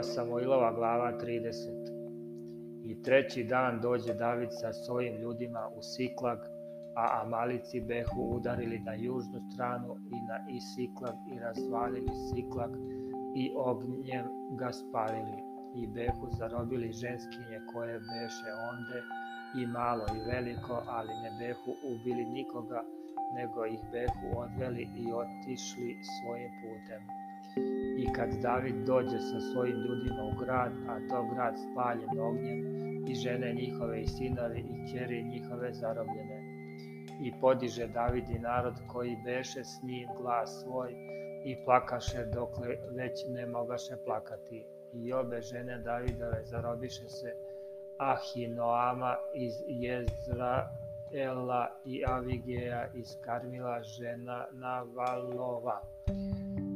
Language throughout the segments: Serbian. Iva Samoilova glava 30. I treći dan dođe David sa svojim ljudima u Siklag, a Amalici behu udarili na južnu stranu i na Isiklag i razvalili Siklag i ognjem ga spalili i behu zarobili ženskinje koje beše onde i malo i veliko, ali ne behu ubili nikoga, nego ih behu odveli i otišli svojim putem. I kad David dođe sa svojim ljudima u grad, a to grad spaljen ognjem, i žene njihove i sinovi i kjeri njihove zarobljene. I podiže David i narod koji beše s njim glas svoj i plakaše dokle već ne mogaše plakati. I obe žene Davidove zarobiše se Ahinoama iz Jezraela i Avigeja iz Karmila žena na Navalova.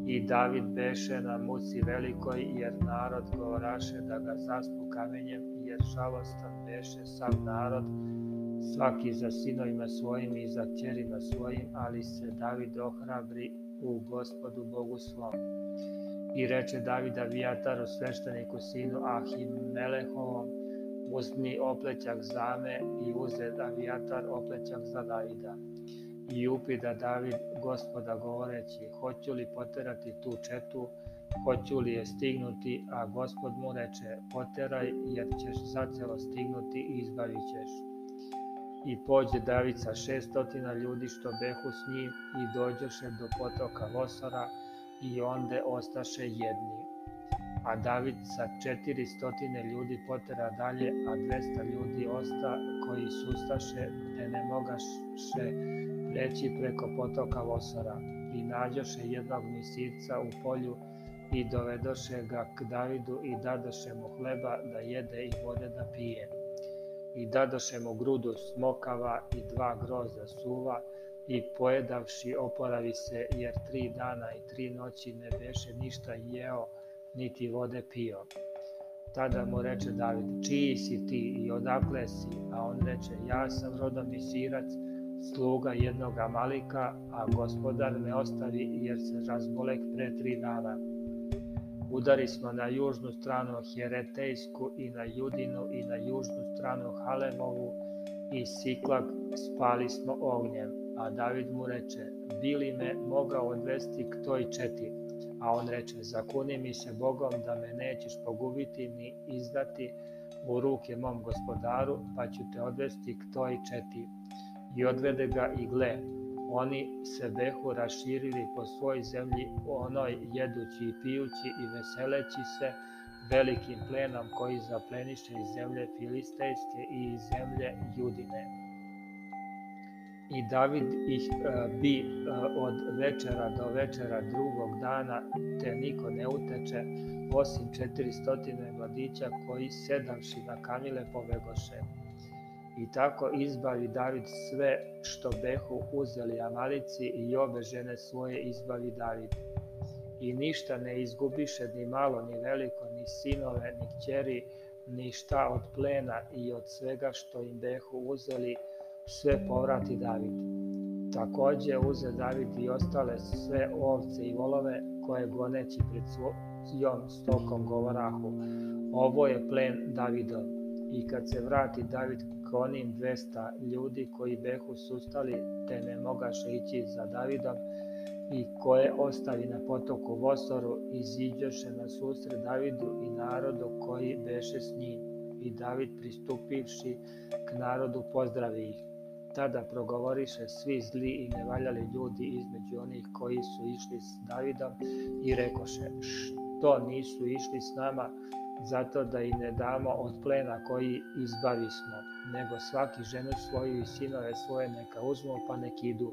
I David beše na muci velikoj, jer narod govoraše da ga zaspu kamenjem, jer žalostan beše sam narod, svaki za sinovima svojim i za ćerima svojim, ali se David ohrabri u gospodu Bogu svom. I reče David Avijataru svešteniku sinu Ahimelehovom, uzmi oplećak za me i uze Avijatar oplećak za Davida. I upita David gospoda govoreći, hoću li poterati tu četu, hoću li je stignuti, a gospod mu reče, poteraj jer ćeš zacelo stignuti i izbavit ćeš. I pođe David sa šestotina ljudi što behu s njim i dođoše do potoka Vosora i onde ostaše jedni a David sa 400 ljudi potera dalje, a 200 ljudi osta koji sustaše te ne mogaše preći preko potoka Vosara. I nađoše jednog misica u polju i dovedoše ga k Davidu i dadoše mu hleba da jede i vode da pije. I dadoše mu grudu smokava i dva grozda suva, i pojedavši oporavi se, jer tri dana i tri noći ne beše ništa jeo, niti vode pio. Tada mu reče David, čiji si ti i odakle si? A on reče, ja sam rodom i sirac, sluga jednog Amalika, a gospodar me ostavi jer se razbolek pre tri dana. Udari smo na južnu stranu Hjeretejsku i na Judinu i na južnu stranu Halemovu i Siklak spali smo ognjem. A David mu reče, bili me mogao odvesti k toj četi, A on reče, zakuni mi se Bogom da me nećeš pogubiti ni izdati u ruke mom gospodaru, pa ću te odvesti k toj četi. I odvede ga i gle, oni se behu raširili po svoj zemlji onoj jedući i pijući i veseleći se velikim plenom koji zapleniše iz zemlje Filistejske i iz zemlje Judine. I David ih e, bi e, od večera do večera drugog dana, te niko ne uteče, osim 400 mladića koji sedavši na kamile pobegoše. I tako izbavi David sve što behu uzeli Amalici i obe žene svoje izbavi David. I ništa ne izgubiše ni malo ni veliko, ni sinove, ni kćeri, ni šta od plena i od svega što im behu uzeli, sve povrati David. Takođe uze David i ostale sve ovce i volove koje goneći pred svojom stokom govorahu. Ovo je plen Davidov. I kad se vrati David konim 200 ljudi koji behu sustali te ne mogaše ići za Davidom, i koje ostavi na potoku Vosoru, iziđoše na susret Davidu i narodu koji beše s njim. I David pristupivši k narodu pozdravi ih. Tada progovoriše svi zli i nevaljali ljudi između onih koji su išli s Davidom i rekoše, što nisu išli s nama, zato da i ne damo od plena koji izbavismo, nego svaki ženu svoju i sinove svoje neka uzmu pa nek idu.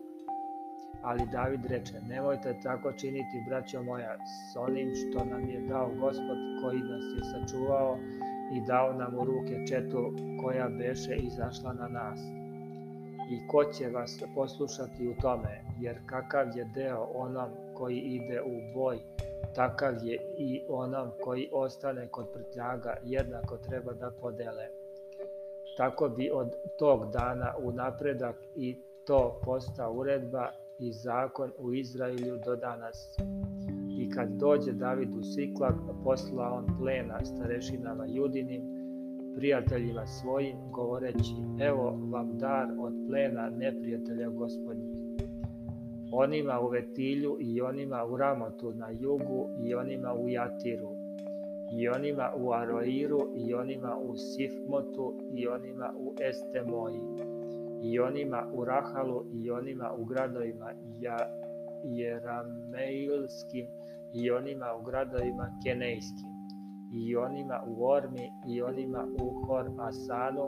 Ali David reče, nemojte tako činiti, braćo moja, s onim što nam je dao gospod koji nas je sačuvao i dao nam u ruke četu koja beše izašla na nas i ko će vas poslušati u tome, jer kakav je deo onam koji ide u boj, takav je i onam koji ostane kod prtljaga jednako treba da podele. Tako bi od tog dana u napredak i to postao uredba i zakon u Izraelju do danas. I kad dođe David u Siklag, posla on plena starešinama judinim, prijateljima svojim, govoreći, evo vam dar od plena neprijatelja gospodnjih. Onima u Vetilju i onima u Ramotu na jugu i onima u Jatiru i onima u Aroiru i onima u Sifmotu i onima u Estemoji i onima u Rahalu i onima u gradovima Jerameilskim i onima u gradovima Kenejskim i onima u Ormi i onima u Hor Asanu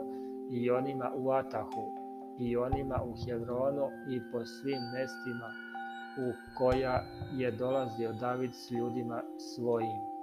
i onima u Atahu i onima u Hebronu i po svim mestima u koja je dolazio David s ljudima svojim.